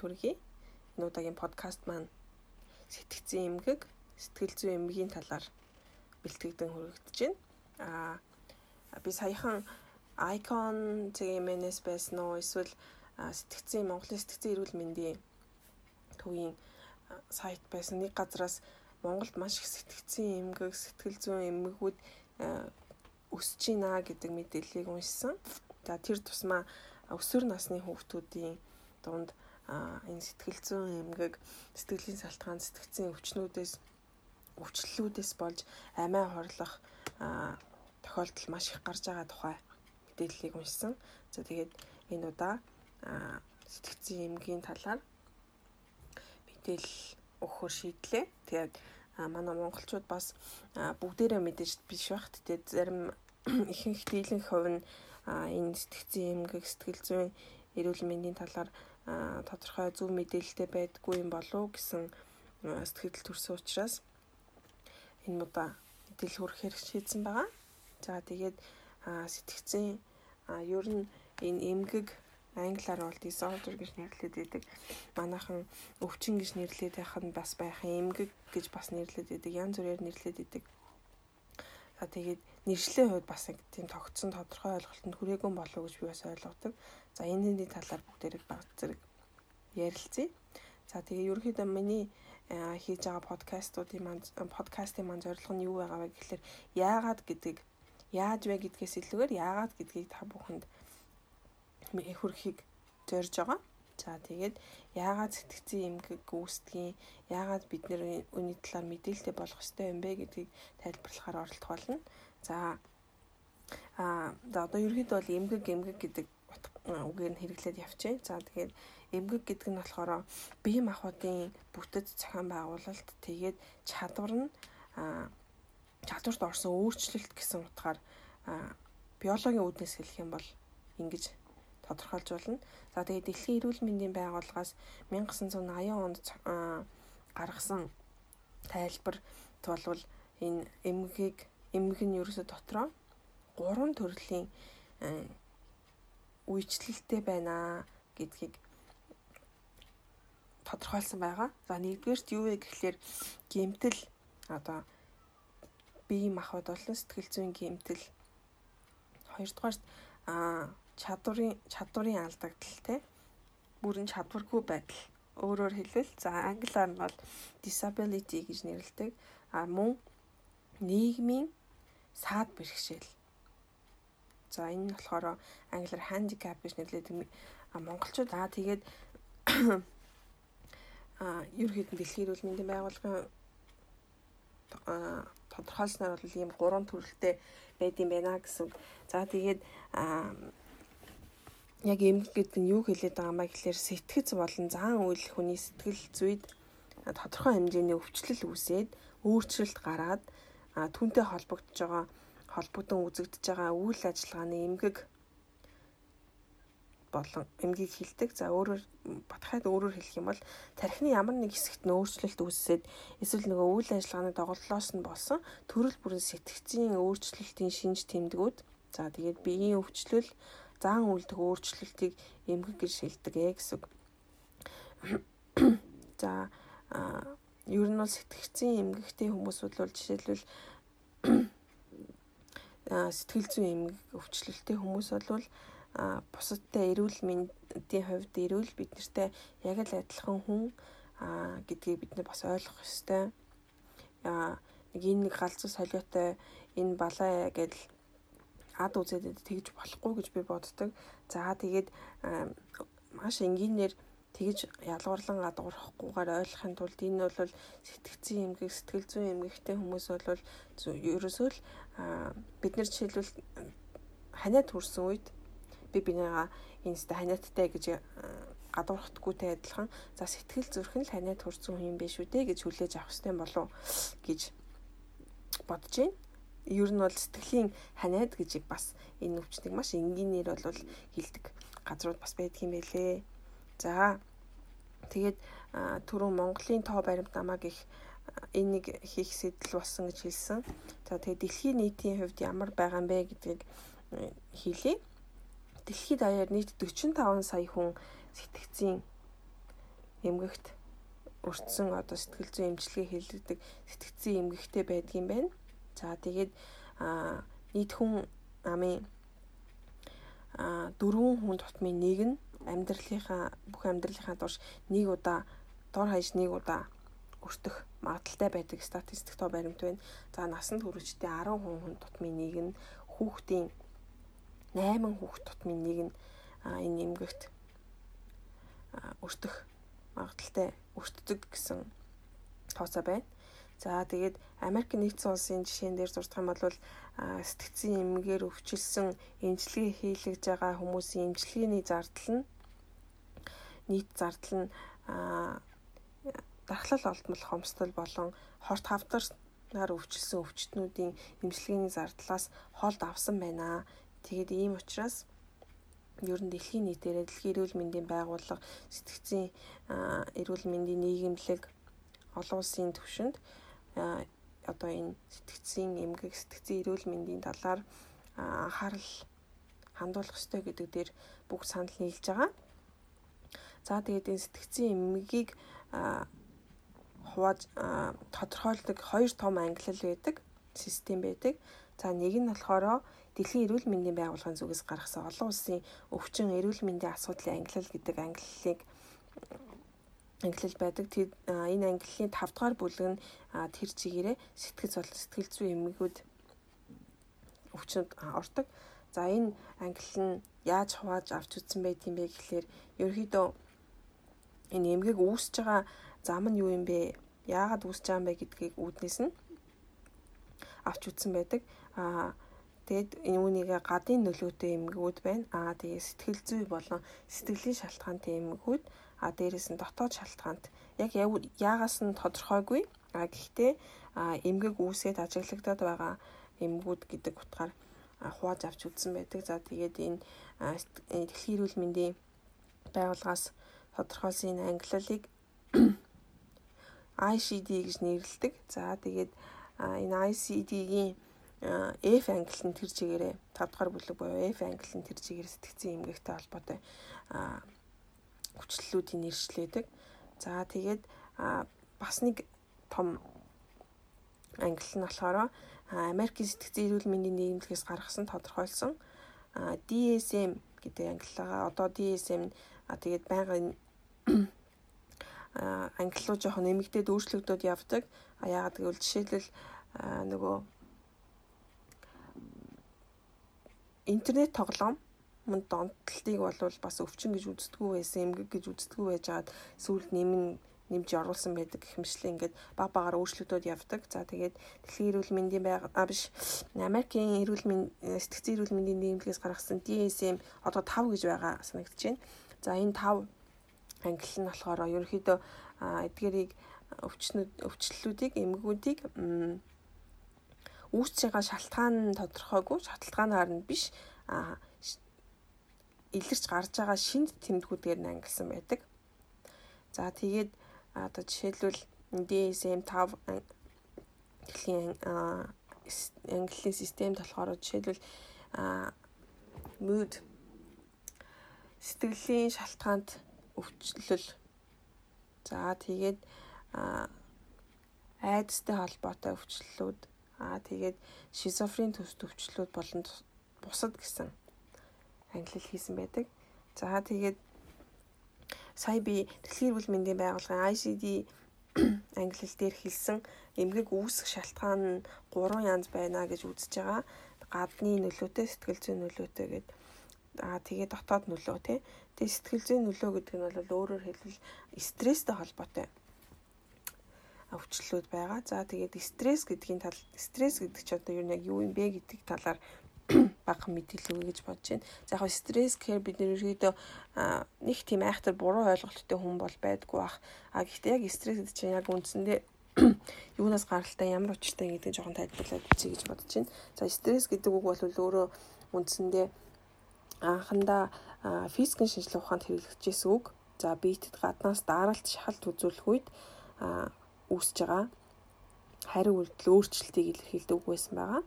мэд хүргэе. Энэ удаагийн подкаст маань сэтгцэн эмгэг, сэтгэл зүйн эмгэгийн талаар бэлтгэгдэн хүргэгдэж байна. Аа би саяхан Icon CMNS байсан уу эсвэл сэтгцэн Монголын сэтгцэн эрүүл мэндийн төвийн сайт байсан нэг газраас Монголд маш их сэтгцэн эмгэг, сэтгэл зүйн эмгэгүүд өсөж байна гэдэг мэдээллийг уншсан. За тэр тусмаа өсвөр насны хүүхдүүдийн дунд энэ сэтгэл зүйн эмгэг, сэтгэлийн салтгаан, сэтгцийн өвчнүүдээс өвчлөлүүдээс болж амиа хорлох тохиолдол маш их гарч байгаа тухай мэдээллийг уншсан. За тэгээд энэ удаа сэтгцийн эмгийн талаар мэдээлэл өгөхөр шийдлээ. Тэгээд манай монголчууд бас бүгдээрээ мэдээж биш багт. Тэгээд зарим ихэнх дийлэнх хувь нь энэ сэтгцэн эмгэг сэтгэл зүйн эрүүл мэндийн талаар тодорхой зөв мэдээлэлтэй байдгүй юм болов гэсэн сэтгэл төрсөн учраас энэ удаа мэдээлэл хүргэх хэрэг шийдсэн байгаа. За тэгээд сэтгцэн ер нь энэ эмгэг англиар бол disorder гэж нэрлэдэг байдаг. Манайхан өвчин гэж нэрлэдэг байх нь бас байхын эмгэг гэж бас нэрлэдэг байдаг. Янз бүрээр нэрлэдэг байдаг. За тэгээд нэршлийн хувьд бас нэг тийм тогтсон тодорхой ойлголтод хүрээгүй болов гэж би бас ойлгодог. За энэ хэний талаар бүгдээрээ баг зэрэг ярилцъя. За тэгээ ерөнхийдөө миний хийж байгаа подкастуудын маань подкастын маань зорилго нь юу байгаа вэ гэхэлэр яагаад гэдгийг яаж вэ гэдгээс илүүгээр яагаад гэдгийг та бүхэнд хүрхийг зорж байгаа. За тэгээд яагаад сэтгцэн эмгэг гүйцэтгэн яагаад бид нэр үүний талаар мэдээлэлтэй болох ёстой юм бэ гэдгийг тайлбарлахаар оролдох болно. За а за одоо ерөөхдөө бол эмгэг эмгэг гэдэг үгээр нь хэрэглээд явчихъя. За тэгээд эмгэг гэдэг нь болохоор бие махбодын бүтэц зохион байгуулалт тэгээд чадвар нь чадварт орсон өөрчлөлт гэсэн утгаар биологийн үүднээс хэлэх юм бол ингэж тодорхойлж болно. За тэгээд Дэлхийн эрүүл мэндийн байгууллагаас 1980 онд гаргасан тайлбар болвол энэ эмгэгийг эмгэг нь ерөөсө дотроо. Гурван төрлийн үйлчлэлтэй байна гэдгийг тодорхойлсон байгаа. За нэгдүгээрт юу вэ гэхлээр гэмтэл одоо бие махбод болон сэтгэл зүйн гэмтэл. Хоёрдугаарт а чадварын чадварын алдагдал те бүрэн чадваргүй байдал. Өөрөөр хэлбэл за англиар нь бол disability гэж нэрлэдэг. А мөн нийгмийн саад бэрхшээл за энэ нь болохоор англиар handicap гэж нэрлэдэг монголчууд аа тэгээд а ерөнхийдөө дэлхийн эрүүл мэндийн байгууллагын тодорхойлсноор бол ийм гурван төрөлтэй байдсан байна гэсэн. За тэгээд яг эмгэг гэдэг нь юу хэлээд байгаа маа гэхэлэр сэтгэц болон зан үйл хүний сэтгэл зүйд тодорхой хэмжээний өвчлөл үүсээд өөрчлөлт гараад түүнтэй холбогдож байгаа холбогдсон үзэгдэж байгаа үйл ажиллагааны эмгэг болон эмгийг хилдэг. За өөрөөр батхайд өөрөөр хэлэх юм бол тархины ямар нэг хэсэгт нь өөрчлөлт үүссээд эсвэл нөгөө үйл ажиллагааны доголдолоос нь болсон төрөл бүрийн сэтгцийн өөрчлөлтийн шинж тэмдгүүд. За тэгээд биеийн өвчлөл зан үйлдэх өөрчлөлтийг эмгэг гэж шилдэг ээ гэсэн. За ер нь бол сэтгцийн эмгэгтэй хүмүүс бол жишээлбэл сэтгэл зүйн эмгэг өвчлөлттэй хүмүүс бол бусадтай эрүүл мэндийн хувьд эрүүл бид нартай яг л адилхан хүн гэдгийг бид нар бас ойлгох ёстой. нэг энэ нэг галзуу солиотой энэ балаа гэдэл ад үзээд тэгж болохгүй гэж би боддог. За тэгээд маш энгийнээр тэгж ялгуурлан гадуурхахгүйгээр ойлгохын тулд энэ бол сэтгцэн эмгэг сэтгэл зүйн эмгэгтэй хүмүүс бол ерөөсөө л бид нар жишээлбэл ханиад хүрсэн үед би бинийгаа инста ханиадтай гэж гадуурхдаггүйтэй адилхан за сэтгэл зүрхэн л ханиад хүрсэн хүн юм биш үү дээ гэж хүлээж авах хэрэгтэй болов гэж бодож байна ер нь бол сэтгэлийн ханиад гэж бас энэ өвчтөг маш энгийнээр бол хилдэг газрууд бас байдаг юм байлээ. За тэгээд түрүү Монголын тоо баримт намаг их энэ нэг хийх сэтэл болсон гэж хэлсэн. За тэгээд дэлхийн нийтийн хувьд ямар байгаа юм бэ гэдгийг хэлье. Дэлхийд даяар нийт 45 сая хүн сэтгцийн эмгэгт өртсөн одоо сэтгэл зүйн эмчилгээ хийлгдэг сэтгцэн эмгэгтэй байдгийм байна. За тэгээд нийт хүн амын а дөрвөн хүн тутмын нэг нь амьдралынхаа бүх амьдралынхаа турш нэг удаа дор хаяж нэг удаа өртөх магадaltaй байдаг статистик тоо баримт байна. За насанд хүрэгчдээ 10 хүн тутмын нэг нь хүүхдийн 8 хүүхд тутмын нэг нь энэ эмгэгт өртөх магадaltaй өртдөг гэсэн тооцоо байна. За тэгээд Америк нэгдсэн улсын жишээн дээр зурдах юм бол сэтгцийн эмгээр өвчлсөн эмчилгээ хийлгэж байгаа хүмүүсийн эмчилгээний зардал нь нийт зардал нь дархлал олдмол хомсдол болон хорт хавтарнаар өвчлсөн өвчтнүүдийн эмчилгээний зардлаас холд авсан байна. Тэгээд ийм учраас ер нь дэлхийн нийтээрээ дэлхийн эрүүл мэндийн байгууллага сэтгцийн эрүүл мэндийн нийгэмлэг олон улсын түвшинд одоо энэ сэтгцийн эмгэг сэтгцийн эрүүл мэндийн талаар анхаарал хандуулах ёстой гэдэг дээр бүгд санал нийлж байгаа. За тэгээд энэ сэтгцийн эмгэгийг хувааж тодорхойлдог хоёр том ангиллал байдаг, систем байдаг. За нэг нь болохоор Дэлхийн эрүүл мэндийн байгууллагын зүгээс гаргасан олон улсын өвчин эрүүл мэндийн асуудлын ангиллал гэдэг ангиллалыг ангиллал байдаг. Энэ ангиллалын 5 дугаар бүлэг нь тэр чигээрээ сэтгэл зол сэтгэл зүйн эмгэгүүд өвчнөд ордог. За энэ ангиллал нь яаж хувааж авч үзсэн байт юм бэ гэхлээр ерөөхдөө энэ эмгэг үүсэж байгаа зам нь юу юм бэ? Яагаад үүсэж байгаа юм бэ гэдгийг үүднээс нь авч үзсэн байдаг. Аа Тэгээд үүнийг гадын нөлөөтэй эмгэгүүд байна. Аа тэгээд сэтгэл зүй болон сэтгэлийн шалтгаантай эмгэгүүд а дээрэс нь дотоод шалтгаанд яг яагаас нь тодорхойгүй. А гэхдээ эмгэг үүсээд ажиглагдаад байгаа эмгэгүүд гэдэг утгаар хувааж авч үзсэн байдаг. За тэгээд энэ дэлхийн эрүүл мэндийн байгууллагаас тодорхойлсон энэ ангиллалыг ICD гэж нэрлэдэг. За тэгээд энэ ICD-гийн F англи нь тэр чигээрээ 5 дугаар бүлэг буюу F англи нь тэр чигээр сэтгцэн эмгэгтэй холбоотой хүчлэлүүдийн нэршлээдэг. За тэгээд бас нэг том англи нь болохоор Америкийн сэтгцэн эрүүл мэндийн нийгэмлэгээс гаргасан тодорхойлсон DSM гэдэг ангиллага одоо DSM тэгээд байнгын ангиллуу жоохон нэмэгдээд өөрчлөгдөд явдаг. Яагаад гэвэл жишээлбэл нөгөө интернет тоглоом мөн донтолтыг бол бас өвчин гэж үздэггүй байсан эмгэг гэж үздэггүй байжгаад сүүлд нэмэн нэмж оруулсан байдаг гэх мэтчлээ ингээд баг багаар өөрчлөлтүүд явдаг. За тэгээд дэлхийн эрүүл мэндийн байга а биш Америкийн эрүүл мэнд сэтгцэн эрүүл мэндийн нийгэмлэгээс гаргасан DSM одоо 5 гэж байгаа санагдаж байна. За энэ 5 англи нь болохоор ерөнхийдөө эдгэрийг өвчнүүд өвчлөлүүдийг эмгэгүүдийг үүсэж байгаа шалтгаан тодорхойгүй шалтгаанаар нь биш илэрч гарч байгаа шинж тэмдгүүдээр ангилсан байдаг. За тэгээд одоо жишээлбэл DSM 5 дэлхийн английн системд болохоор жишээлбэл mood сэтгэлийн шалтгаанд өвчлөл за тэгээд айдастай холбоотой өвчлөлүүд Аа тэгээд шизофрен төс төвчлүүд болон бусад гэсэн англи хийсэн байдаг. За тэгээд сая би Дэлхийн эрүүл мэндийн байгууллагын ICD англи дээр хэлсэн эмгэг үүсэх шалтгаан нь гурван янз байна гэж үзэж байгаа. Гадны нөлөөтэй, сэтгэл зүйн нөлөөтэй гэдэг. Аа тэгээд дотоод нөлөө тий. Тэгээд сэтгэл зүйн нөлөө гэдэг нь бол өөрөөр хэлбэл стресстэй холбоотой өвчлөлүүд байгаа. За тэгээд стресс гэдгийн тал стресс гэдэг чи одоо юу нэг юу юм бэ гэдэг талаар бага мэдээлэл өгье гэж бодож байна. За яг стресс гэхээр бид нэрийдөө нэг тийм айхтар буруу ойлголттой хүн бол байдгүй бах. А гэхдээ яг стресс гэдэг чинь яг үндсэндээ юунаас гаралтай ямар учиртай гэдэг жоохон тайлбарлаад үзье гэж бодож байна. За стресс гэдэг үг бол өөрөө үндсэндээ анхандаа физикийн шинжилгээ ухаанд хэрэглэгдсэн үг. За биетэд гаднаас даралт шахалт үзүүлэх үед үүсэж байгаа хариу үйлдэл өөрчлөлтийг илэрхийлдэг үг байсан байгаа.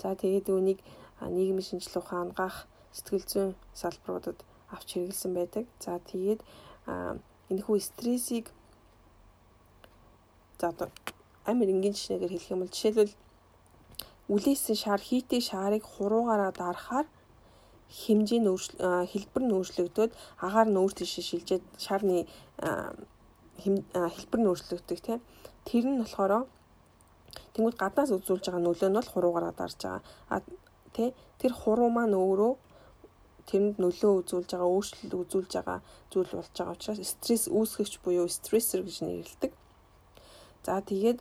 За тэгээд үүнийг нийгмийн шинжилгээ ухаан ангаах сэтгэл зүйн салбаруудад авч хэрэгэлсэн байдаг. За тэгээд энэхүү стрессийг за одоо амар энгийн жишээгээр хэлэх юм бол жишээлбэл үлээсэн шар хийтэй шарыг хуруугаараа дарахаар хэмжээ нь хэлбэр нь өөрчлөгдөд агаар нь өөр тийш шилжээд шарны хэлбэр нь өөрчлөгддөг тийм тэр нь болохоор тэнгууд гаднаас үзүүлж байгаа нөлөө нь бол хуруугаараа дарж байгаа тий тэр хуруу маань өөрөө тэрэнд нөлөө үзүүлж байгаа өөрчлөлт үзүүлж байгаа зүйл болж байгаа учраас стресс үүсгэгч буюу стрессер гэж нэрлэдэг за тэгээд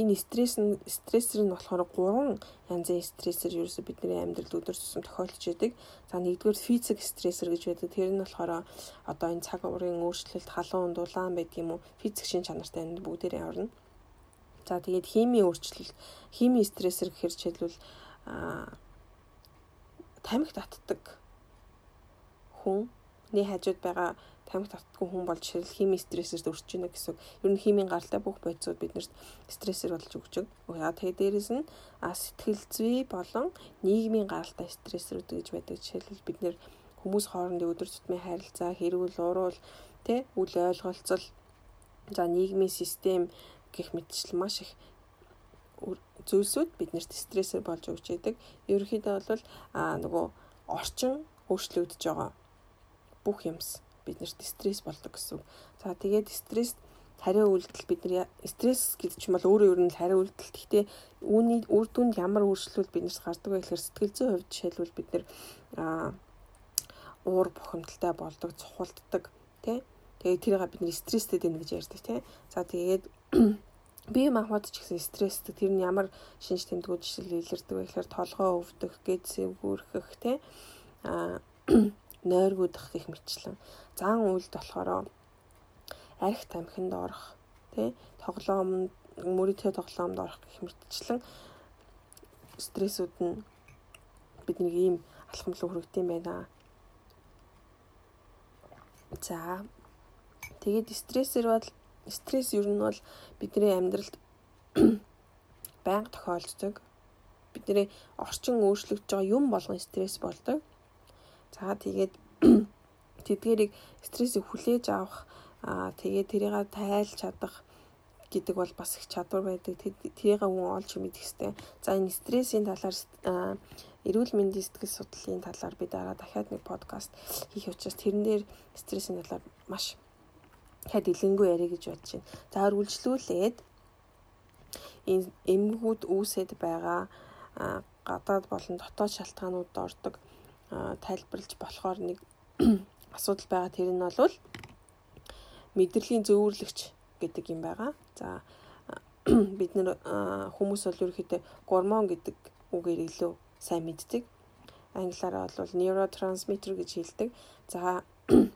Энэ стресс нь стрессер нь болохоор гурван янзын стрессер ерөөсө бидний амьдралд өдөр тутам тохиолдож байдаг. За нэгдүгээр физик стрессер гэж байдаг. Тэр нь болохоор одоо энэ цаг уурын өөрчлөлт, халуун, дулаан байдаг юм уу? Физик шин чанартай амьд бүгдээрээ орно. За тэгээд химийн өөрчлөлт, химийн стрессер гэхэр жишээлбэл тамхи татдаг хүнний хажууд байгаа тамхи татдаггүй хүн болж ширэл химийн стрессээр өрсөж байна гэсэн. Ер нь химийн гаралтай бүх бодисууд биднэрт стрессээр болж өгч. Аа тэгээ дээрэс нь сэтгэл зүй болон нийгмийн гаралтай стрессрүүд гэж байдаг. Жишээлбэл бид нэр хүмүүс хоорондын өдөр тутмын харилцаа, хэрүүл, уруул, тэ үл ойлголцол за нийгмийн систем гэх мэтчил маш их зүйлсүүд биднэрт стрессээр болж өгч байдаг. Ерөнхийдөө бол аа нөгөө орчин өөрчлөгдөж байгаа бүх юмс биднэрт стресс болдог гэсэн. За тэгээд стресс хариу үйлдэл бидний стресс гэдэг чинь бол өөрөө ер нь хариу үйлдэл. Гэхдээ үүний үр дүнд ямар өөрчлөлт биднээс гардаг вэ гэхээр сэтгэл зүйн хувьд жишээлбэл бид нэр уур бухимдалтай болдог, цухалддаг тий. Тэгээд тэрийг бидний стресстэй дэнэ гэж ярьдаг тий. За тэгээд бие махбод ч гэсэн стресстэй тэр нь ямар шинж тэмдгүүд жишээл илэрдэг вэ гэхээр толгоо өвдөх, гэд сэвгүүрхэх тий. а нойргуудах гэх мэтчлэн зан үйлд болохоор арх тамхинд орох тий тоглоомд мөрөдөө тоглоомд орох гэх мэтчлэн стрессүүд нь бидний ийм алхамлуу хүргэдэм байна. За тэгээд стрессэр бол стресс ер нь бол бидний амьдралд байнга тохиолддог. Бидний орчин өөрчлөгдөж байгаа юм болгон стресс болдог. За тэгээд тэдгэрийг стрессийг хүлээж авах тэгээд тэрийг тайлж чадах гэдэг бол бас их чадвар байдаг. Тэрийг хүн олж мэдэх хэрэгтэй. За энэ стрессийн талаар эрүүл мэндийн сэтгэл судлалын талаар би дараа дахиад нэг подкаст хийх учраас тэрэн дээр стрессийн талаар маш хэд илэнгүй яриа гэж бодож байна. За үргэлжлүүлээд энэ эмгэгүүд үүсэт байгаа гадаад болон дотоод шалтгаанууд ордог тайлбарлаж болохоор нэг асуудал байгаа. Тэр нь бол мэдрэлийн зөвөрлөгч гэдэг юм байгаа. За бид нэр хүмүүс бол ерөөхдөө гормон гэдэг үгээр илүү сайн мэддэг. Англиараа бол neurotransmitter гэж хэлдэг. За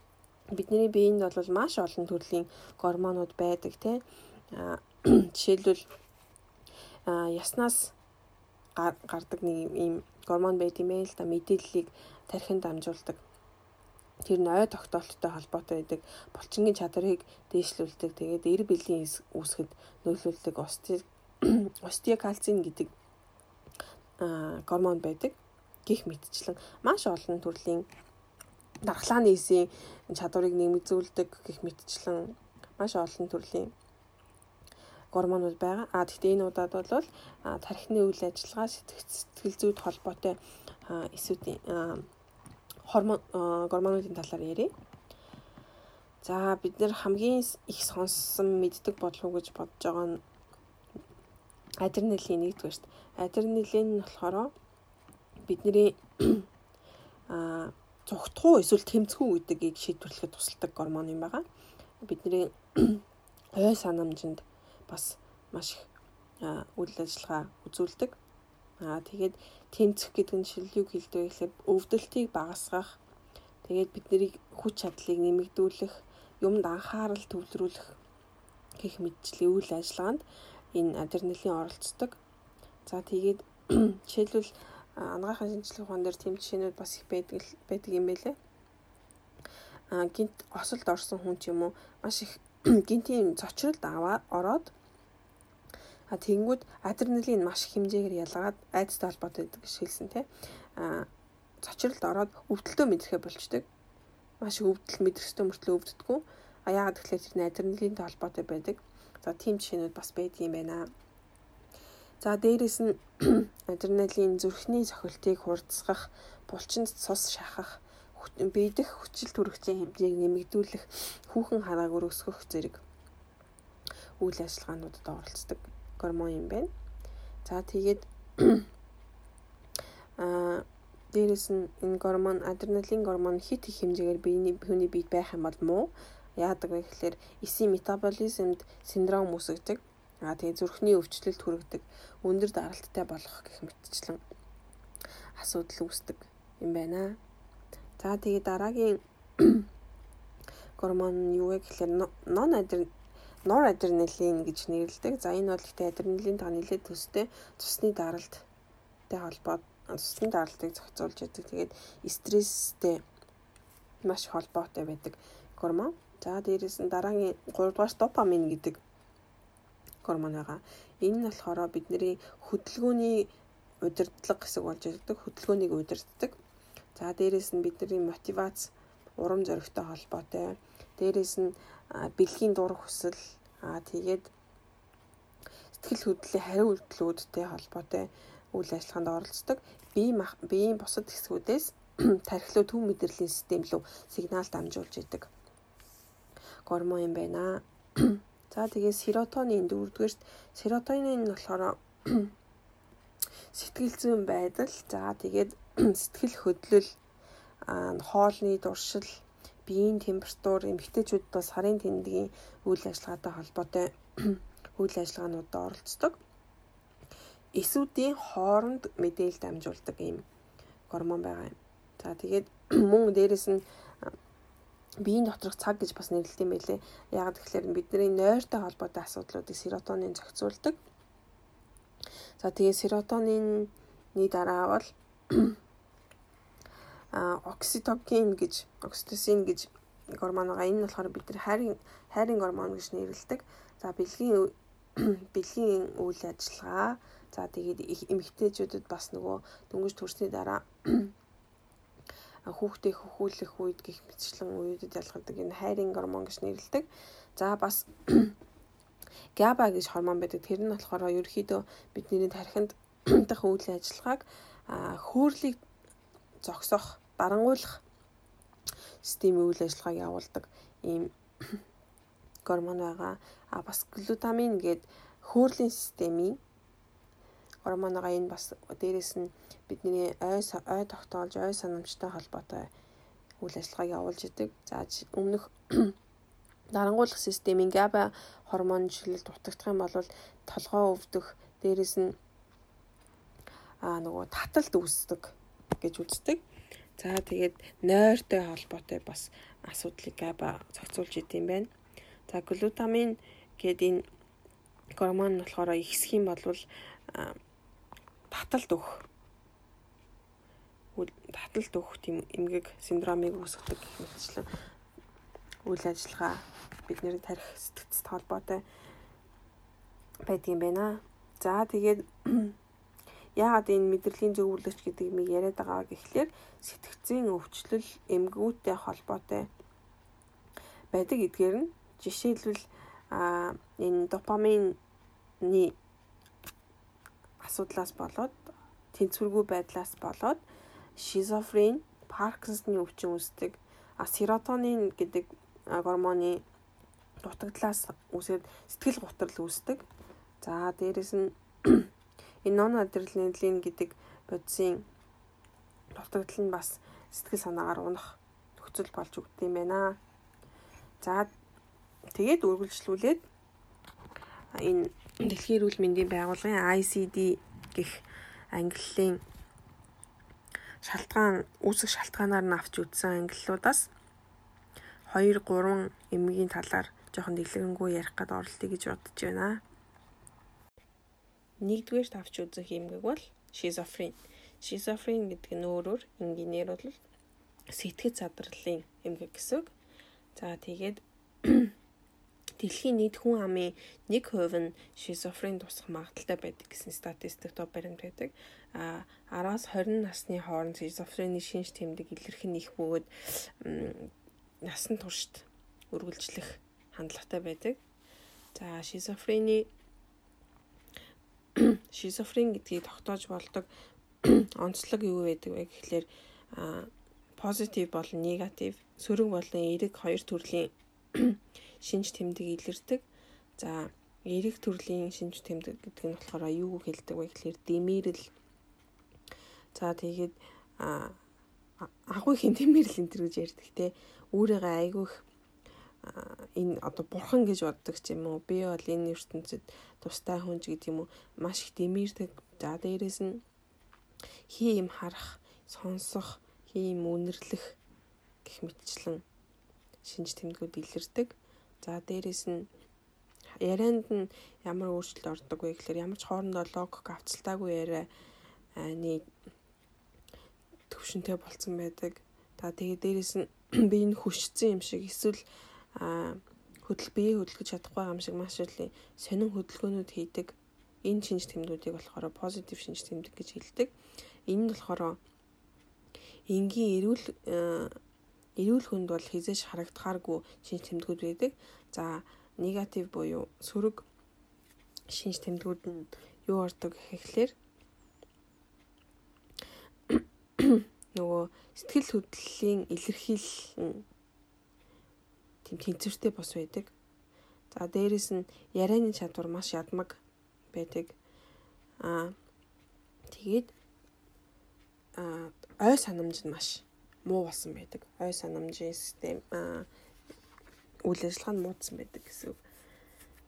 бидний биеинд бол маш олон төрлийн гормонууд байдаг тийм. Жишээлбэл яснаас гардаг нэг ийм гормон байт юм ээ л да мэдээллийг тархинд дамжуулдаг. Тэр нь ой тогтоолттой холбоотой байдаг. Булчингийн чадрыг дээшлүүлдэг. Тэгээд эр бэлгийн үүсгэд нөлөөлдөг остеокальцин гэдэг гормон байдаг. Гих мэдчлэн маш олон төрлийн дархлааны эсийн чадварыг нэмэгзүүлдэг гих мэтчлэн маш олон төрлийн гормонууд байгаа. А гэхдээ энэ удаад бол тархины үйл ажиллагаа сэтгэл зүйд холбоотой эсүүдийн гормон гормонуудын талаар ярив. За бид нэр хамгийн их сонссон мэддэг уу гэж бодож байгаа нь адреналин нэгдүгээр шүү дээ. Адреналин нь болохоор бидний а зүгтгуу эсвэл тэмцэхүү гэдгийг шийдвэрлэхэд тусалдаг гормон юм байгаа. Бидний ой санамжинд бас маш их үйл ажиллагаа үзүүлдэг. Аа тэгээд тэмцэх гэдэг нь шил юу хэлдэг вэ гэхээр өвдөлтийг багасгах, тэгээд бидний хүч чадлыг нэмэгдүүлэх, юмд анхаарал төвлөрүүлэх гэх мэтчлийн үйл ажиллагаанд энэ адреналин оролцдог. За тэгээд жишээлбэл анагаахын шинжилгээ ухаан дээр тэм жишээнүүд бас их байдаг байдаг юм байлээ. А гинт осолд орсон хүн ч юм уу маш их гинтийн цочролд аваад ороод А тэгэнгүүт адреналин маш хэмжээгээр ялгаад айдастай холбоотой гэдэг гэж хэлсэн тий. А цочролд ороод өвдөлтөө мэдрэхэ болчдөг. Маш өвдөл мэдрэхтэй мөртлөө өвддөггүй. А яагаад тэгэхээр тэр адреналинтэй холбоотой байдаг. За тийм жишээнүүд бас байдгийн байна. За дээрэс нь адреналин зүрхний цохилтыг хурдсгах, булчинд цус шахах, биедэх хүчил төрөгчийн хэмжээг нэмэгдүүлэх, хүүхэн харааг өргөсгөх зэрэг үйл ажиллагаануудад оролцдог гормон юм байна. За тэгээд аа дээрэс нь энэ гормон адреналин гормон хит их хэмжээгээр биений хүний биед байх юм бол муу. Яадаг вэ гэхээр эсийн метаболизмд синдром үүсгдэг. Аа тэгээ зүрхний өвчлөлт хүргэдэг. Өндөр даралттай болох гэх мэтчлэн асуудал үүсдэг юм байна. За тэгээ дараагийн гормон юу вэ гэхээр нон адреналин норадреналин гэж нэрлэдэг. За энэ бол ихтэй адреналин та нэлээд төстэй цусны даралттай холбоод цусны даралтыг зохицуулж яадаг. Тэгээд стресстэй маш холбоотой байдаг гормон. За дээрэс нь дараагийн 3 дугаар допамин гэдэг гормон байгаа. Энэ нь болохоор бидний хөдөлгөөний удирдлага хэсэг болж ирдэг. Хөдөлгөөнийг удирддаг. За дээрэс нь бидний мотивац, урам зоригтой холбоотой. Дээрэс нь бэлгийн дур хүсэл аа тэгээд сэтгэл хөдлөлийн хариу үйлдэлүүдтэй холбоотой үйл ажиллагаанд оролцдог. Бие биеийн бусад хэсгүүдээс тархилуу төв мэдрэлийн систем рүү сигнал дамжуулж идэг. Гормон юм байна. За тэгээд серотонин дөрөвдүгээрт серотонин нь болохоор сэтгэл зүйн байдал за тэгээд сэтгэл хөдлөл хоолны дуршил биеийн температур, эмэгтэйчүүд бас сарын тэмдгийн үйл ажиллагаатай холбоотой үйл ажиллагаануудад оролцдог. Эсүүдийн хооронд мэдээлэл дамжуулдаг ийм гормон байгаа юм. За тэгээд мөн дээрэс нь биеийн доторх цаг гэж бас нэрлэдэг юм байлээ. Яг тэгэхээр бидний нойртой холбоотой асуудлуудыг серотонин зохицуулдаг. За тэгээд серотонины дараа бол а окситокин гэж окситоцин гэж гормон байгаа. Энэ нь болохоор бид нар хайрын хайрын гормон гэж нэрлэдэг. За бэлгийн бэлгийн үйл ажиллагаа. За тэгээд эмэгтэйчүүдэд бас нөгөө дөнгөж төрсний дараа хүүхдээ хөхүүлэх үед гих мэтчлэн үеүүдэд ялгадаг энэ хайрын гормон гэж нэрлэдэг. За бас GABA гэж гормон байдаг. Тэр нь болохоор ерөөхдөө бидний тархинд дах үйл ажиллагааг хөөрлийг зогсоох дарангуйлах системийн үйл ажиллагааг явуулдаг ийм гормон байгаа. А бас глутамин гээд хөөрлийн системийн гормон байгаа. Энэ бас дээрэс нь бидний ой ой тогтоолж ой санамжтай холбоотой үйл ажиллагааг явуулж идэг. За өмнөх дарангуулах системийн GABA гормон жиглэлд дутагдах юм бол толгоо өвдөх, дээрэс нь аа нөгөө таталт үүсдэг гэж үздэг. За тэгээд нойртой холбоотой бас асуудлыг габа зохицуулж идэм байна. За глутамин гэдэг энэ гормон нь болохоор ихсэх юм бол таталт өгөх. Таталт өгөх тийм эмгэг синдромыг үүсгэдэг мэтчлэн үйл ажиллагаа бидний тарих сэтгцэд холбоотой байдгийн байна. За тэгээд Яагаад энэ мэдрэлийн зөвөрлөгч гэдэг юм яриад байгаа гэхлээр сэтгцийн өвчлөл эмгэгүүтэй холбоотой байдаг. Эдгээр нь жишээлбэл энэ допамины асуудлаас болоод тэнцвэргүй байдлаас болоод шизофрен, паркинсоны өвчин үүсдэг. А серотонин гэдэг гормоны дутагдлаас үүсээд сэтгэл готрол үүсдэг. За дээрэс нь Энэ нон адреналин гэдэг бодисын дутагдал нь бас сэтгэл санаагаар унах нөхцөл болж өгдөг юм байна. За тэгээд үргэлжлүүлээд энэ дэлхийн эрүүл мэндийн байгууллагын ICD гэх ангиллын шалтгаан үүсэх шалтгаанаар нь авч үзсэн ангиллуудаас 2 3 эмгийн талаар жоохон дэлгэрэнгүй ярих гээд оролтыг гэж бодож байна нэгдүгээр тавч үзэх эмгэг бол шизофрен. Шизофрен гэдэг нь өөрөөр энгийнээр бол сэтгэц задралын эмгэг гэсэн. За тэгээд дэлхийн нийт хүн амын 1% нь шизофрен тусах магадaltaй байдаг гэсэн статистик тоо баримт байдаг. А 10-аас 20 насны хооронд шизофренийн шинж тэмдэг илэрх нь их бөгөөд насан туршид үргэлжлэх хандлагатай байдаг. За шизофрени шизофрен гэдгийг тогтоож болдог онцлог юу байдаг вэ гэхлээр позитив болон негатив, сөрөг болон эерэг хоёр төрлийн шинж тэмдэг илэрдэг. За эерэг төрлийн шинж тэмдэг гэдэг нь болохоор юу хэлдэг вэ гэхлээр дэмэрэл. За тэгээд агуу хин дэмэрэл энэ төр гэж ярьдаг те. Өөрийгөө айгүйх энэ одоо бурхан гэж боддог ч юм уу би бол энэ ертөнцид тустай хүн ч гэдэг юм уу маш их дэмэрдэг за дээрэс нь хий юм харах сонсох хий юм үнэрлэх гэх мэтчлэн шинж тэмдгүүд илэрдэг за дээрэс нь ярианд нь ямар өөрчлөлт ордог вэ гэхээр ямар ч хоорондоо логик авцалтаагүй яриа нэг төвшөнтэй болцсон байдаг. За тэгээ дээрэс нь би энэ хүчсэн юм шиг эсвэл хөдөл бие хөдөлгөж чадахгүй юм шиг маш их сонин хөдөлгөөнүүд хийдэг. Энэ шинж тэмдгүүдийг болохоор позитив шинж тэмдэг гэж хэлдэг. Энэ нь болохоор энгийн эрүүл эрүүл хүнд бол хизээш харагдахааргүй шинж тэмдгүүд байдаг. За негатив буюу сөрөг шинж тэмдгүүд нь юу ордог гэхлээр нөгөө сэтгэл хөдлөлийн илэрхийлэл тийм тэнцвэртэй бос байдаг. За дээрэс нь ярианы чадвар маш ядмаг байдаг. Аа тэгээд аа ой санамж нь маш муу болсон байдаг. Ой санамжийн систем аа үйл ажиллагаа нь муудсан байдаг гэсэн үг.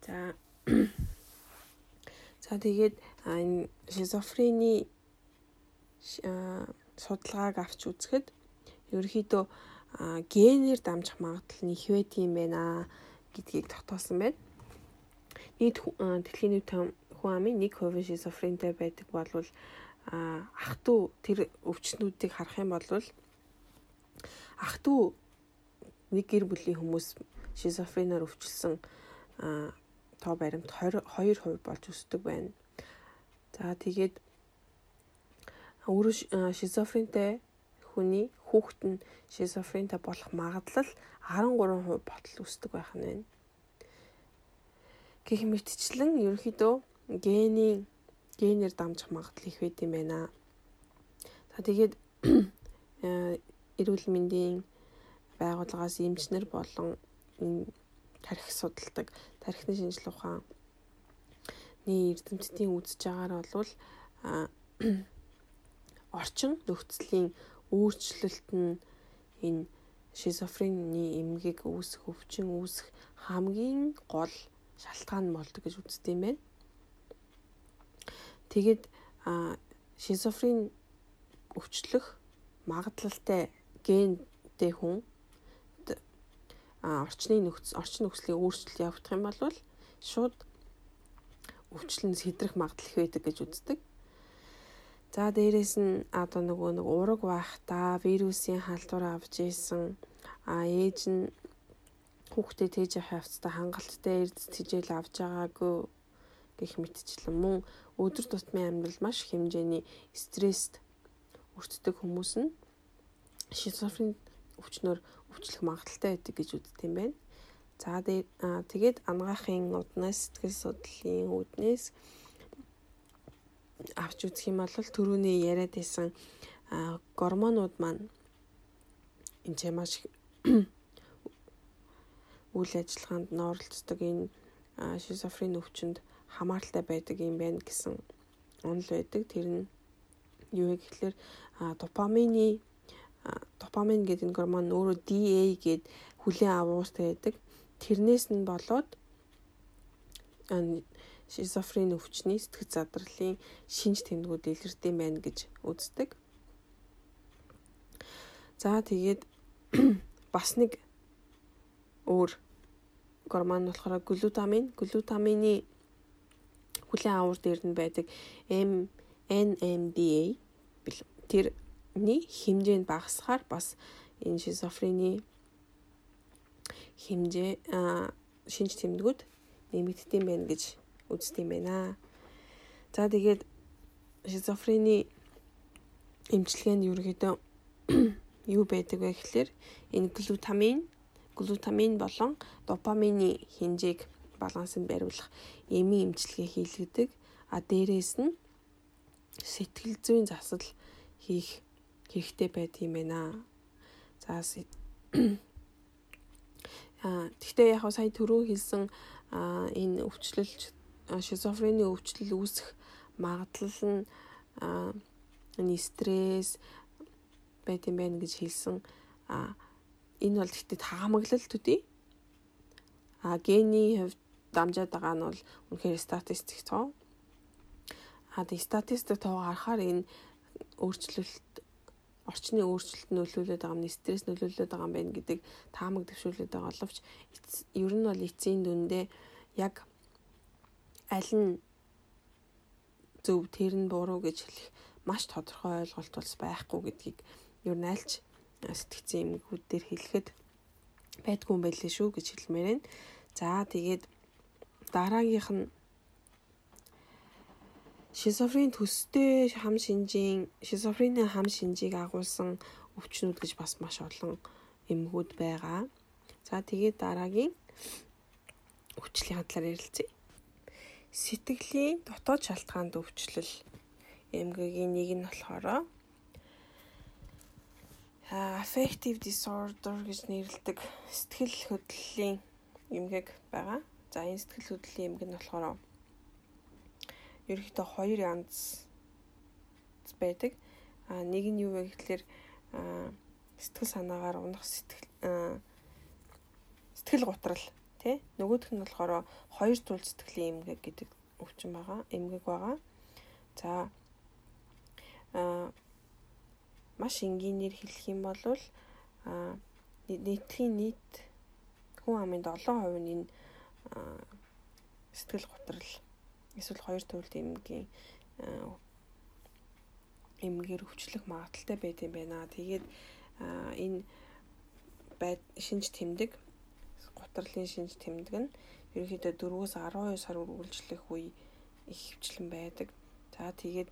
За За тэгээд энэ шизофрени судалгааг авч үзэхэд ерөөхдөө генээр дамжих магадлал нь их байт юм байна гэдгийг тогтоосон байна. Нийт дэлхийн нийт хүн амын 1% шизофрентэй байдаг болвол ах トゥ тэр өвчтнүүдийг харах юм бол ах トゥ нэг гэр бүлийн хүмүүс шизофренаар өвчлсөн тоо баримт 22% болж өсдөг байна. За тэгээд өөрөө шизофрентэй хүний хүүхэд нь шизофрентэй болох магадлал 13% ботл өсдөг байх нь байна. Гэх мэтчлэн ерөнхийдөө генийн генээр дамжих магадлал их байд юм байна. За тэгээд эрүүл мэндийн байгууллагаас эмчнэр болон энэ тарих судалдаг тарихны шинжилгээ ухаан нэг эрдэмтдийн үзэж байгаагаар бол орчин нөхцөлийн өөрчлөлт нь энэ шизофрени эмгэг үүсэх өвчин үүсэх хамгийн гол шалтгаан болдог гэж үздэг юм байна. Тэгэд шизофрен өвчлөх магадлалтай гентэй хүн орчны нөхцөл орчин нөхцөлийн өөрчлөлт явагдах юм бол шууд өвчлөн сэдрэх магадлал их байдаг гэж үздэг. За дээрэс нь одоо нөгөө нэг ураг байхдаа вирусын халдвар авч ийсэн а ээж нь хүүхдээ тээж явах явцдаа хангалттай эрдэс тижэл авч байгаагүй гэх мэтчлэн мөн өдөр тутмын амьдрал маш хэмжээний стресст өртдөг хүмүүс нь шизофрен өвчнөр өвчлөх магадaltaй байдаг гэж үздэг юм байна. За тэгээд ангаахын уднаас сэтгэл судлалын үүднээс авч үзэх юм бол түрүүний яриад байсан гормонууд маань энэ ч маш үйл ажиллагаанд норолцдог энэ шизофрен өвчнөд хамааралтай байдаг юм байна гэсэн онол байдаг. Тэр нь юу вэ гэхэлэр допамины допамин гэдэг энэ гормон өөрөө DA гэд хүлээн авуустай байдаг. Тэрнээс нь болоод шизофрен өвчний сэтгэл задралын шинж тэмдгүүд илэрдэм байна гэж үздэг. За тэгээд бас нэг өөр гормон болохоор глутамин. Глутамины хүлэн авуур дээр нь байдаг M NMDA тэрний хэмжээнд багасхаар бас энэ шизофрени хэмжээ шинж тэмдгүүд нэмэгддэм байна гэж үздэг юм байна. За тэгээд шизофрени эмчилгээнд ерөөдөө юу байдаг вэ гэхэлэр энэ глутамин глутамин болон допамины хэмжээг балансанд бариулах эмийн эмчилгээ хийлгдэг. А дээрээс нь сэтгэл зүйн засал хийх хэрэгтэй байд юм байна. За а тэгтээ яг сая түрүү хэлсэн энэ өвчлөл шизофрени өвчлөл үүсэх магадлал нь стресс байт юм байна гэж хэлсэн. А энэ бол гэхдээ таамаглал төдий. А гений хувьд дамжаад байгаа нь бол үнэхээр статистик тоо. А тэг статистик тоо харахаар энэ өөрчлөлт орчны өөрчлөлт нөлөөлөд байгаа юм, стресс нөлөөлөд байгаа юм байна гэдэг таамаг дэвшүүлээд байгаа боловч ер нь бол эцсийн дүндээ яг аль нь зөв тэр нь буруу гэж хэлэх маш тодорхой ойлголт бас байхгүй гэдгийг ер нь альч сэтгцэн эмгүүд дээр хэлэхэд байдгүй юм байлээ шүү гэж хэлмээр байна. За тэгээд дараагийнх нь шизофрен төстэй хам шинжийн шизофренийн хам шинжийг агуулсан өвчнүүд гэж бас маш олон эмгүүд байгаа. За тэгээд дараагийн өвчлийн талаар ярилцъя. Сэтгэлийн дотоод шалтгаанд өвчлөл эмгэгийн нэг нь болохоор affective disorder гэж нэрлэдэг сэтгэл хөдлөлийн эмгэг байгаа. За энэ сэтгэл хөдлөлийн эмгэг нь болохоор ерөнхийдөө хоёр янз байдаг. А нэг нь юу вэ гэхэлэр сэтгэл санаагаар унах сэтгэл сэтгэл готрал тий нөгөөх нь болохоор хоёр туул сэтгэлийн эмгэг гэдэг өвчин байгаа. Эмгэг байгаа. За а маш энгийнээр хэлэх юм бол а нийтийн нийт хүн амын 7% нь энэ сэтгэл готрол эсвэл хоёр төрөлт эмгийн эмгээр өвчлөх магадaltaй байт юм байна. Тэгээд энэ байд шинж тэмдэг гутралын шинж тэмдэг нь ерөнхийдөө 4-өөс 12 сар үргэлжлэх үе их хвчлэн байдаг. За тэгээд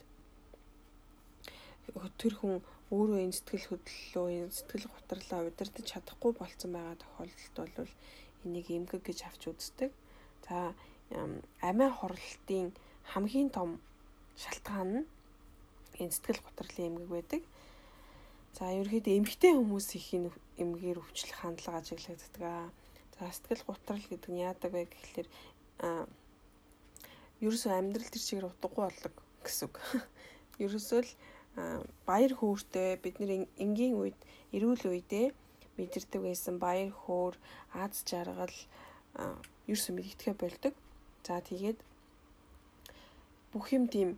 тэр хүн өөрөө энэ сэтгэл хөдлөлөө энэ сэтгэл гутралаа удирдах чадахгүй болцсон байгаа тохиолдолд бол энийг эмгэг гэж авч үздэг. За амиа хорлолтын хамгийн том шалтгаан нь энэ сэтгэл гутралын эмгэг байдаг. За ерөөхдөө эмгтэй хүмүүс их эмгээр өвчлөх хандлага ажиглагддаг. За сэтгэл гутрал гэдэг нь яадаг вэ гэхэлэр ерөөсөө амьдрал төр чигээр утгагүй болдог гэсэн үг. Ерөөсөө л баяр хөөртэй бид нэр энгийн үед эрүүл үедээ мэдэрдэг байсан баяр хөөр, аз жаргал ерөөсөө мэддэхэ болдог. За тэгээд бүх юм тийм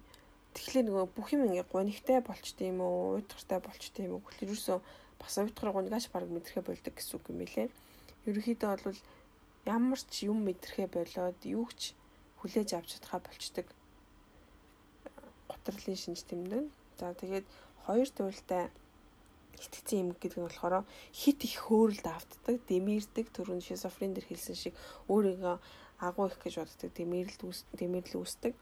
тэгэхээр нөгөө бүх юм ингээ гонигтай болчт юм уу, уйтгартай болчт юм уу гэхэл ерөөсөө бас уйтгар гонигаш баг мэдрэхэ болдог гэсэн үг юм билэ. Ерөнхийдөө бол ямар ч юм мэдрэхэ болоод юу ч хүлээж авч чадхаа болчдөг. Готрлын шинж тэмдэг. За тэгээд хоёр туйлтай итгэцэн юм гэдэг нь болохоор хит их хөөрөлд автдаг, дэмэрдэг төрөнд шизофрен дэр хэлсэн шиг өөрийгөө агуу их гэж боддог, дэмэрлэл дэмэрлэл үүсдэг.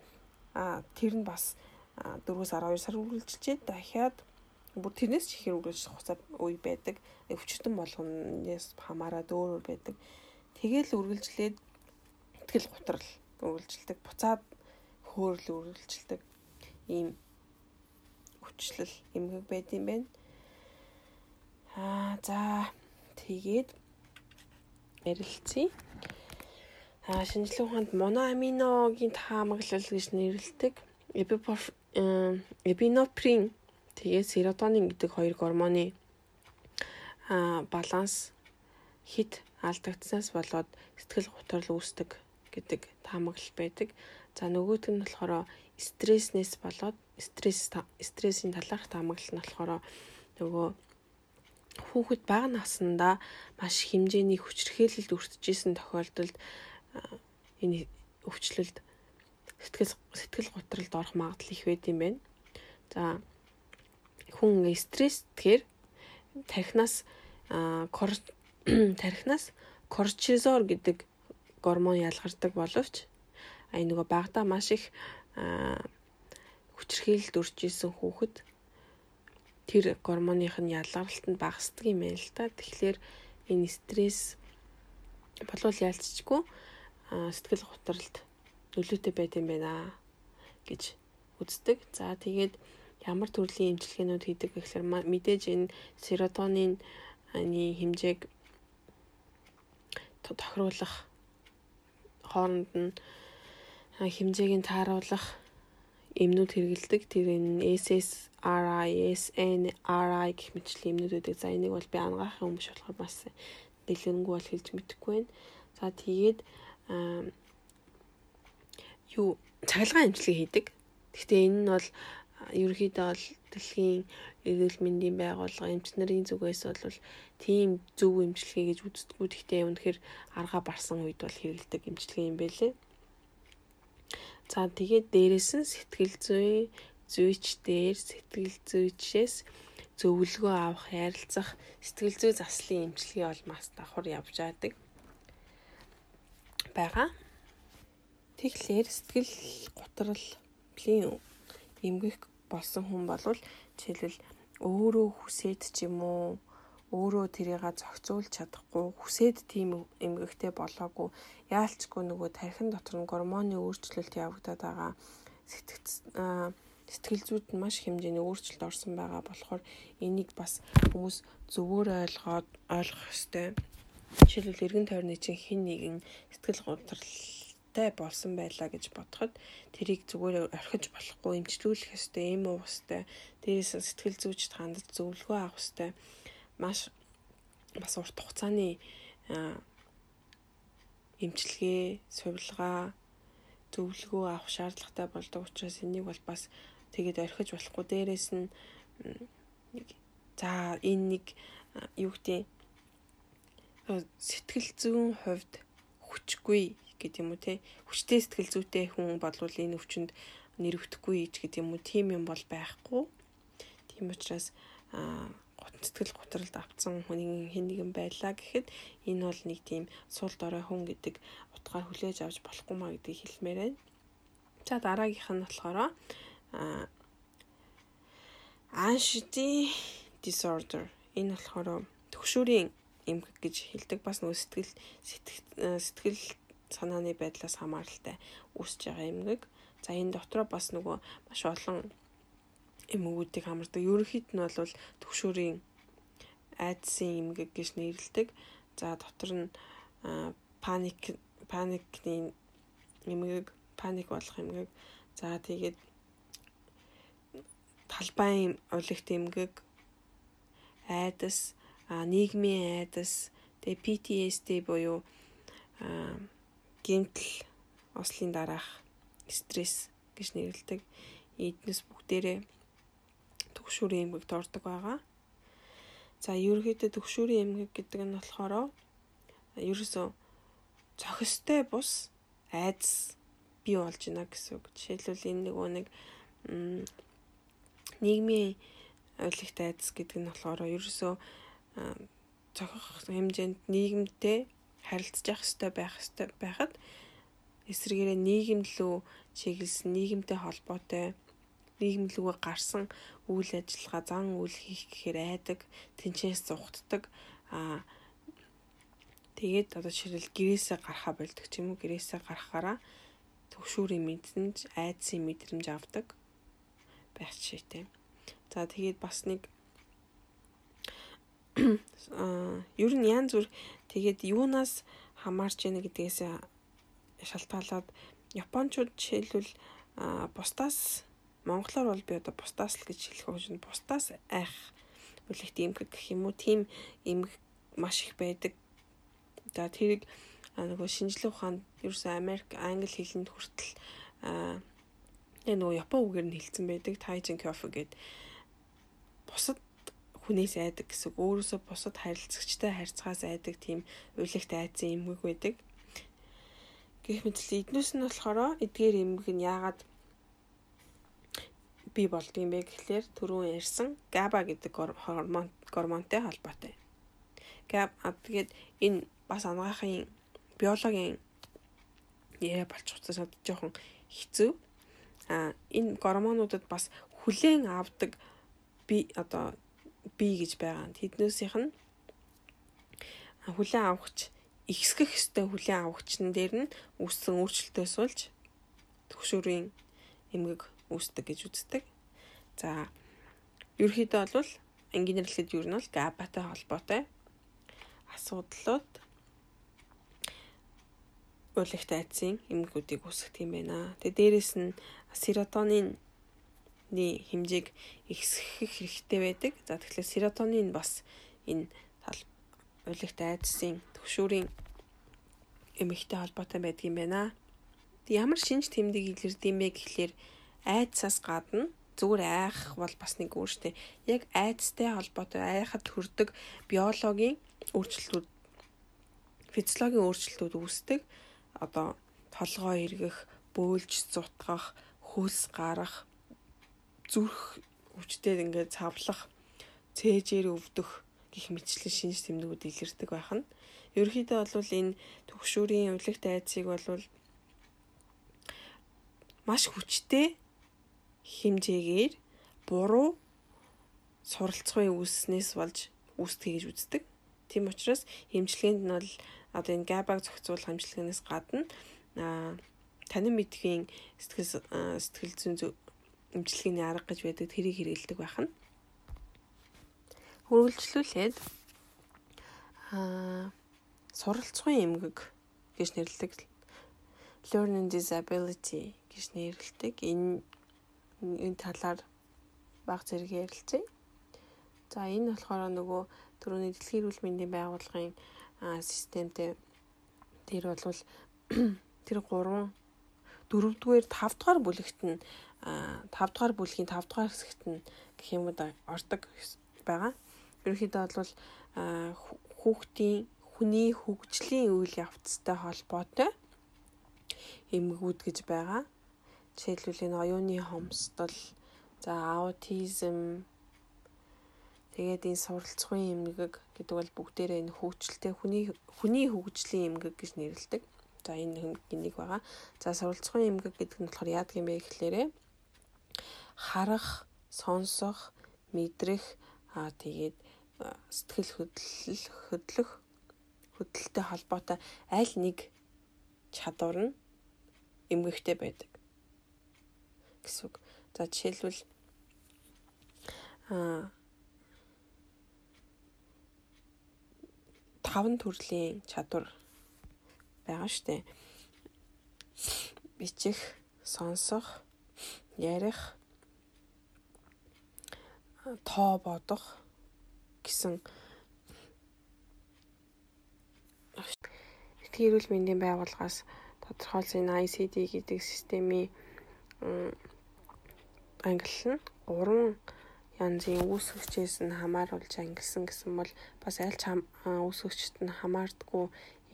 А тэр нь бас 4-өөс 12 сар үргэлжилчихэд дахиад бүр тэрнээс ч ихээр үргэлжлэх хугацаа үе байдаг. Өвчтөн болгоноос хамаараад өөр өөр байдаг. Тэгэл үргэлжлээд итгэл гутрал үргэлжилдэг, буцаад хөөрөл үргэлжилдэг ийм өвчлөл эмгэг байд юм байна. Аа за тэгээд ярилцъя. Шинжлэх ухаанд моноаминогийн таамаглал гэж нэрлэдэг эпиноприн тэгээд серотонин гэдэг хоёр гормоны баланс хит алдагдсанаас болоод сэтгэл готрол үүсдэг гэдэг таамаглал байдаг. За нөгөөт нь болохоор стресснээс болоод стресс стрессийн талаарх таамаглал нь болохоор нөгөө хүүхэд бага наснда маш хэмжээний хүчирхээлэлд өртөжсэн тохиолдолд энэ өвчлөлд сэтгэл сэтгэл готролд орох магадлал их байд юм байна. За хүн стресс тэгэхээр тархинаас тархинаас кортизол гэдэг гормон ялгардаг боловч а нөгөө багада маш их хүчрхийлэлд өрж исэн хүүхэд тэр гормоных нь ялгаралт нь багасдаг юм байна л да. Тэгэхээр энэ стресс болвол яалцчгүй сэтгэл готролд нөлөөтэй байт юм байна гэж үздэг. За тэгээд ямар төрлийн эмчилгээнүүд хийдэг гэхээр мэдээж энэ серотонин аны хэмжээг тохируулах хооронд нь хэмжээг нь тааруулах эмнүүд хэрэгэлдэг. Тэр энэ SSRI, SNRI гэх мэтчлийн эмнүүд үүдэг. За энийг бол би ангаахын хүмүүс болохоор бас дэлгэрэнгүй бол хэлж мэдэхгүй байна. За тэгээд юу цахилгаан эмчилгээ хийдэг. Гэхдээ энэ нь бол ерөнхийдөө бол дэлхийн эрүүл мэндийн байгууллага эмч нарын зүгээс бол тийм зөв эмчилгээ гэж үздэггүй. Гэхдээ үнэхээр арга барсан үед бол хэрэгэлдэг эмчилгээ юм байлээ. За тэгээд дээрэс нь сэтгэл зүйн зүйч дээр сэтгэл зүйчээс зөвлөгөө авах, ярилцах, сэтгэл зүй заслын эмчилгээ бол маш давхар явж байдаг байгаа. Тэгэхээр сэтгэл гутралын эмгэх болсон хүн болвол жишээлбэл өөрөө хүсээд ч юм уу өөрөө тэрийг зохицуулж чадахгүй хүсээд тийм эмгэгтэй болоогүй яалчгүй нөгөө тархин дотор нь гормоны өөрчлөлт явагдаад байгаа сэтгэл зүйд маш хэмжээний өөрчлөлт орсон байгаа болохоор энийг бас хүмүүс зөвөр ойлгоод ойлгох ёстой. Жишээлбэл эргэн тойрны чинь хин нэгэн сэтгэл гутралтай болсон байлаа гэж бодоход тэрийг зүгээр орхиж болохгүй эмчлүүлэх ёстой, эм уу ёстой. Дээрээс сэтгэл зүйчд хандаж зөвлөгөө авах ёстой маш бас урт хугацааны эмчилгээ, сувилгаа, зөвлөгөө авах шаардлагатай болдог учраас энийг бол бас тэгээд орхиж болохгүй. Дээрээс нь за энэ нэг юу гэдэг сэтгэл зүйн хувьд хүчгүй гэдэг юм уу те хүчтэй сэтгэл зүйтэй хүн болвол энэ өвчнөд нэрвдэхгүй ч гэдэг юм уу тийм юм бол байхгүй. Тийм учраас сэтгэл готролд автсан хүний хэн нэгэн байлаа гэхэд энэ бол нэг тийм суул дорой хүн гэдэг утгаар хүлээж авч болохгүй маа гэдгийг хэлмээр байна. За дараагийнх нь болохоор anxiety disorder энэ болохоор төгшүүрийн эмгэг гэж хэлдэг бас нөгөө сэтгэл сэтгэл санааны байдлаас хамааралтай үүсэж байгаа эмгэг. За энэ дотроо бас нөгөө маш олон эмгэгүүдийг хамардаг. Ерөнхийд нь бол төгшүүрийн айдсын эмгэг гэж нэрлэдэг. За дотор нь паник паникны эмгэг, паник болох эмгэг. За тэгээд талбайн улигт эмгэг, айдас, нийгмийн айдас, тэгээ PTSD буюу гэмтэл ослын дараах стресс гэж нэрлэдэг. Эднес бүгдээрээ төгшүүрийн эмгэгт ордог байгаа. За ерөөхдөө төгшүүрийн эмгэг гэдэг нь болохоор ерөөсөө цохистой бус айдас бий болж байна гэсэн үг. Жишээлбэл энэ нөгөө нэг нийгмийн ойлгохт айдас гэдэг нь болохоор ерөөсөө цохих хэмжээнд нийгэмтэй харилцаж явах хэрэгтэй байх хэрэгтэй байхад эсвэргээрээ нийгэм лөө чиглэсэн нийгэмтэй холбоотой нийгэм лүгөө гарсан үйл ажиллагаа зан үйл хийх гэхээр айдаг тэнцээс зугтдаг аа тэгээд одоо жишээл гэрээсээ гарахаа болдог ч юм уу гэрээсээ гарахаараа төгшүүрийн мэдсэнж айдсын мэдрэмж авдаг байх жишээтэй. За тэгээд бас нэг ер нь янз бүр тэгээд юунаас хамаарч яана гэдгээс шалтгаалаад японочууд жишээлбэл бусдаас монголоор бол би одоо бусдаас л гэж хэлэх гэж байна. Бусдаас айх үлэгт эмгэг гэх юм уу тийм эмгэг маш их байдаг. За тэрийг нөгөө шинжлэх ухаанд ерөөсөн Америк, Англи хэлэнд хүртэл аа нөгөө Япон үгээр нь хэлсэн байдаг. Тайжин кофе гэдэг бусад хүнээс айдаг гэсэн өөрөөсөө бусад харилцагчтай харьцахаас айдаг тийм уйлэгт айцсан эмгэг байдаг. Гэх мэт эднээс нь болохоор эдгээр эмгэг нь яагаад бий болдгийм бэ гэхлээр түрүүн ярьсан GABA гэдэг гормон гормонтой холбоотой. GABA тэгээд энэ бас анагаахын биологийн яриа болчих учраас жоохон хэцүү. А энэ гормонуудад бас хүлээн авдаг би одоо би гэж байгаа. Тэднээсийнх нь хүлээн авахч ихсгэх ёстой хүлээн авахчнан дээр нь үүссэн өөрчлөлтөөс болж төгшүүрийн эмгэг үүсдэг гэж үздэг. За ерөөхдөө бол нэрлэхэд юу нь бол габатай холбоотой асуудлууд урлагт айдсын эмгэгүүдийг үүсгэх юм байна. Тэгээ дээрэс нь серотонин хэмжээг ихсгэх хэрэгтэй байдаг. За тэгэхээр серотонин бас энэ тал урлагт айдсын төгшүүрийн эмэгтэй холбоотой байдаг юм байна. Ямар шинж тэмдэг илэрдэм бэ гэхлээр айдсаас гадна зүгээр айх бол бас нэг өөртөө яг айдстай холбоотой айхад төрдөг биологийн өөрчлөлтүүд физиологийн өөрчлөлтүүд үүсдэг одоо толгоо эргэх, бөөлж зутгах, хөлс гарах, зүрх өвчтөд ингээд цавлах, цээжээр өвдөх гих мэтчлэн шинж тэмдгүүд илэрдэг байх нь. Ерөнхийдөө бол энэ төгшүүрийн увлагт айцыг бол маш хүчтэй хэмжээгээр буруу суралцгын үүснээс болж үүсдэг гэж үздэг. Тийм учраас эмчилгээнд нь бол одоо энэ габаг зохицуулах амжилтгаас гадна танин мэдхийн сэтгэл сэтгэл зүйн эмчилгээний арга гэж байдаг тэрийг хэрэгэлдэг байх нь. Хөрвүүлжлүүлээд аа суралцгын эмгэг гэж нэрлэдэг learning disability гэж нэрлэдэг. Энэ энэ талаар баг зэрэг ярилцъя. За энэ болохоор нөгөө түрүүний дэлхийн эрүүл мэндийн байгууллагын системтэй тэр бол тэр гурван дөрөвдүгээр тавдугаар бүлэгт нь тавдугаар бүлгийн тавдугаар хэсэгт нь гэх юм уу ордог байгаа. Ерөнхийдөө бол хүүхдийн хүний хөгжлийн үйл явцтай холбоотой эмгэгүүд гэж байгаа. Жишээлбэл энэ оюуны хомсдол, за аутизм, Тэгээд энэ суралцгын эмгэг гэдэг бол бүгдээрээ энэ хөгжилтэй хүний хүний хөгжлийн эмгэг гэж нэрлэдэг. За энэ нэг байгаа. За суралцгын эмгэг гэдэг нь болохоор яадаг юм бэ гэхлээрэ харах, сонсох, мэдрэх аа тэгээд сэтгэл хөдлөл хөдлөх хөдөлთა холбоотой аль нэг чадвар нь эмгэгтэй байдаг гэсэн үг. За жишээлбэл аа таван төрлийн чадвар байгаа штэ. Бичих, сонсох, ярих, тоо бодох гэсэн Эртний эрүүл мэндийн байгууллагаас тодорхойлсон ICD гэдэг системийн ангиллал нь 3 янзын үүсгэгчээс нь хамааруулж ангилсан гэсэн бол бас аль ч үүсгэгчт нь хамаардгүй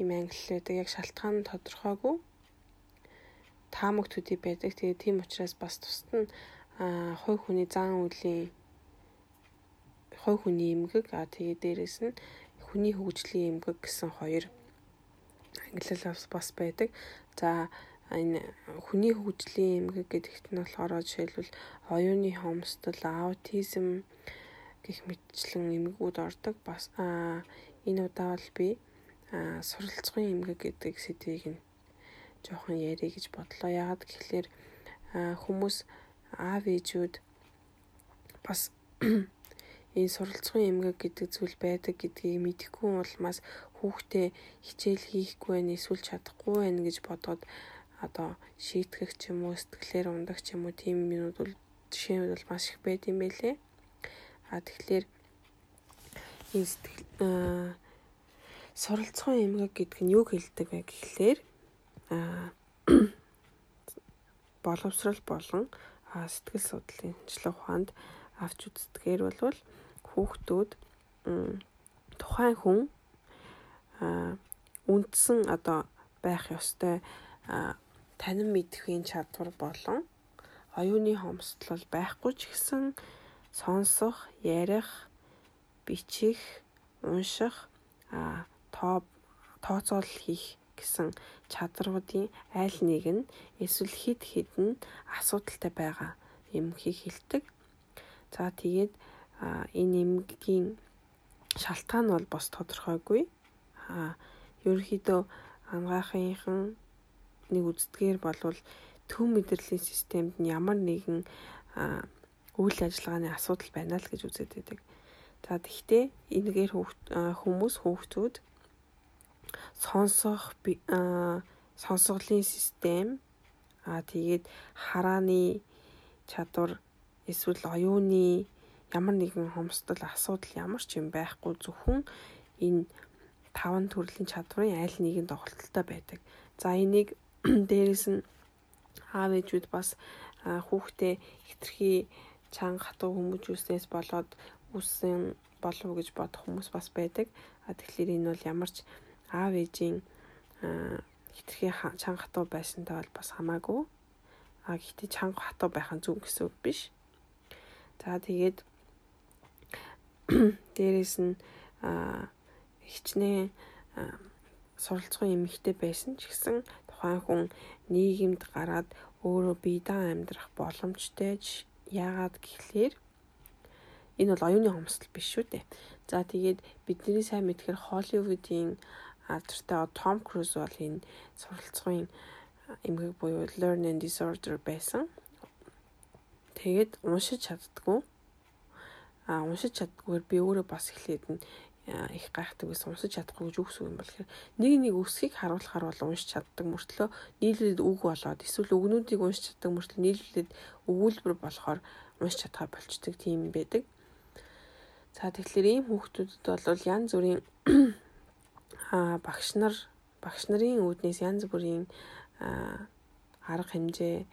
юм ангиллал байдаг. Яг шалтгаан нь тодорхойгүй таамаг төдий байдаг. Тэгээ тийм учраас бас тусад нь хой хүний зан үлийн хой хүний эмгэг а тэгээ дээрэс нь хүний хөгжлийн эмгэг гэсэн хоёр ангиллал бас байдаг. За энэ хүний хөгжлийн эмгэг гэдэгт нь болохоор жишээлбэл оюуны хомсдол, аутизм гэх мэтчлэн эмгэгүүд ордог. Бас энэ удаа бол би суралцгын эмгэг гэдэг сэдвийг нь жоохон ярих гэж бодлоо. Яагаад гэхэлэр хүмүүс аав ээжүүд бас энэ суралцгын эмгэг гэдэг зүйл байдаг гэдгийг мэдэхгүй улмаас хүүхдээ хичээл хийхгүй байх, эсвэл чадахгүй байх гэж бодоод одоо шийтгэх ч юм уу сэтгэлээр ундаг ч юм уу тийм юмнууд бол жишээнүүд бол маш их байд юм байлээ. А тэгэхээр энэ сэтгэл суралцсан эмгэг гэдэг нь юу хэлдэг вэ гэхлээр а боловсрал болон сэтгэл судлалын шинжилгээ ухаанд авч үздгээр бол хүүхдүүд тухайн хүн үндсэн одоо байх ёстой танин мэдхийн чадвар болон оюуны хомсдол байхгүй ч гэсэн сонсох, ярих, бичих, унших, тоо тооцоол хийх гэсэн чадруудын аль нэг нь эсвэл хид хідэн асуудалтай байгаа юм хийг хэлдэг. За тэгээд энэ эмгэгийн шалтгаан бол бас тодорхойгүй. А ерөнхийдөө ангаахынхан нэг үздгээр болвол төв мэдрэлийн системд нь ямар нэгэн үйл ажиллагааны асуудал байна л гэж үзээд байдаг. За тэгвэл энэгээр хүмүүс хүүхдүүд сонсох сонсголын систем аа тэгээд харааны чадвар эсвэл оюуны ямар нэгэн хомсдол асуудал ямар ч юм байхгүй зөвхөн энэ таван төрлийн чадварын аль нэгэнд тоглолттой байдаг. За энийг дээрэс нь аав ээжүүд бас хүүхдээ хитрхи чанга хатуу хүмүүжүүлснээс болоод үссэн болов гэж бодох хүмүүс бас байдаг. Тэгэхээр энэ бол ямар ч аав ээжийн хитрхи чанга хатуу байсантай бол бас хамаагүй. А гэхдээ чанга хатуу байх нь зөв гэсэн үг биш. За тэгээд дээрэс нь хичнээн суралцсан эмэгтэй байсан ч гэсэн тухайн хүн нийгэмд гараад өөрөө бие даан амьдрах боломжтой яагаад гэхлээр энэ бол оюуны хомсдол биш шүү дээ. За тэгээд бидний сайн мэдхээр Холливуудын алдартай Том Круз бол энэ суралцгын эмгэг буюу learning disorder байсан. Тэгээд уншиж чаддгүй. Уншиж чаддгүйгээр би өөрөө бас эхлээд нь их гайхдаг байсан унсаж чадахгүй гэж үгс юм бол тэгэхээр нэг нэг үсгийг харуулахаар бол уншиж чаддаг мөртлөө нийлүүлээд үг болоод эсвэл үгнүүдийг уншиж чаддаг мөртлөө нийлүүлээд өгүүлбэр болохоор уншиж чадхаа болчдөг тийм байдаг. За тэгэхээр ийм хүүхдүүдэд бол янз бүрийн багш нар багш нарын үүднээс янз бүрийн арга хэмжээ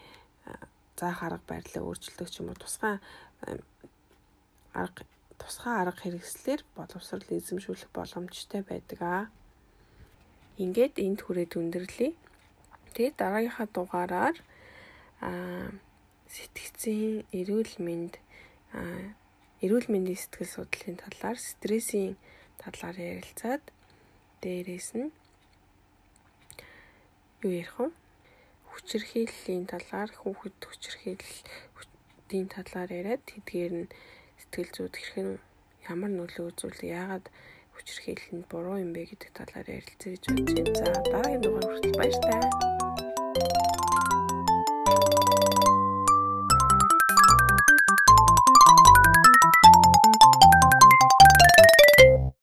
заах арга барилаа өөрчилдөг ч юм уу тусгай арга тусгай арга хэрэгслэр боловсрол эзэмшүүлэх боломжтой байдаг аа. Ингээд энд хүрээд өндөрлөе. Тэгээд дараагийнхаа дугаараар аа сэтгцийн эрүүл мэнд аа эрүүл мэндийн сэтгэл судлалын талаар стрессийн талаар ярилцаад дээрээс нь юу ярих вэ? Хүчирхийллийн талаар хүүхэд хүчирхийллийн талаар яриад тэдгээр нь сэтгэл зүйд хэрхэн ямар нөлөө үзүүлдэг яагаад хүчирхийлэл нь буруу юм бэ гэдэг талаар ярилцъя гэж байна. За дараагийн дугаар хүртэл баяр таа.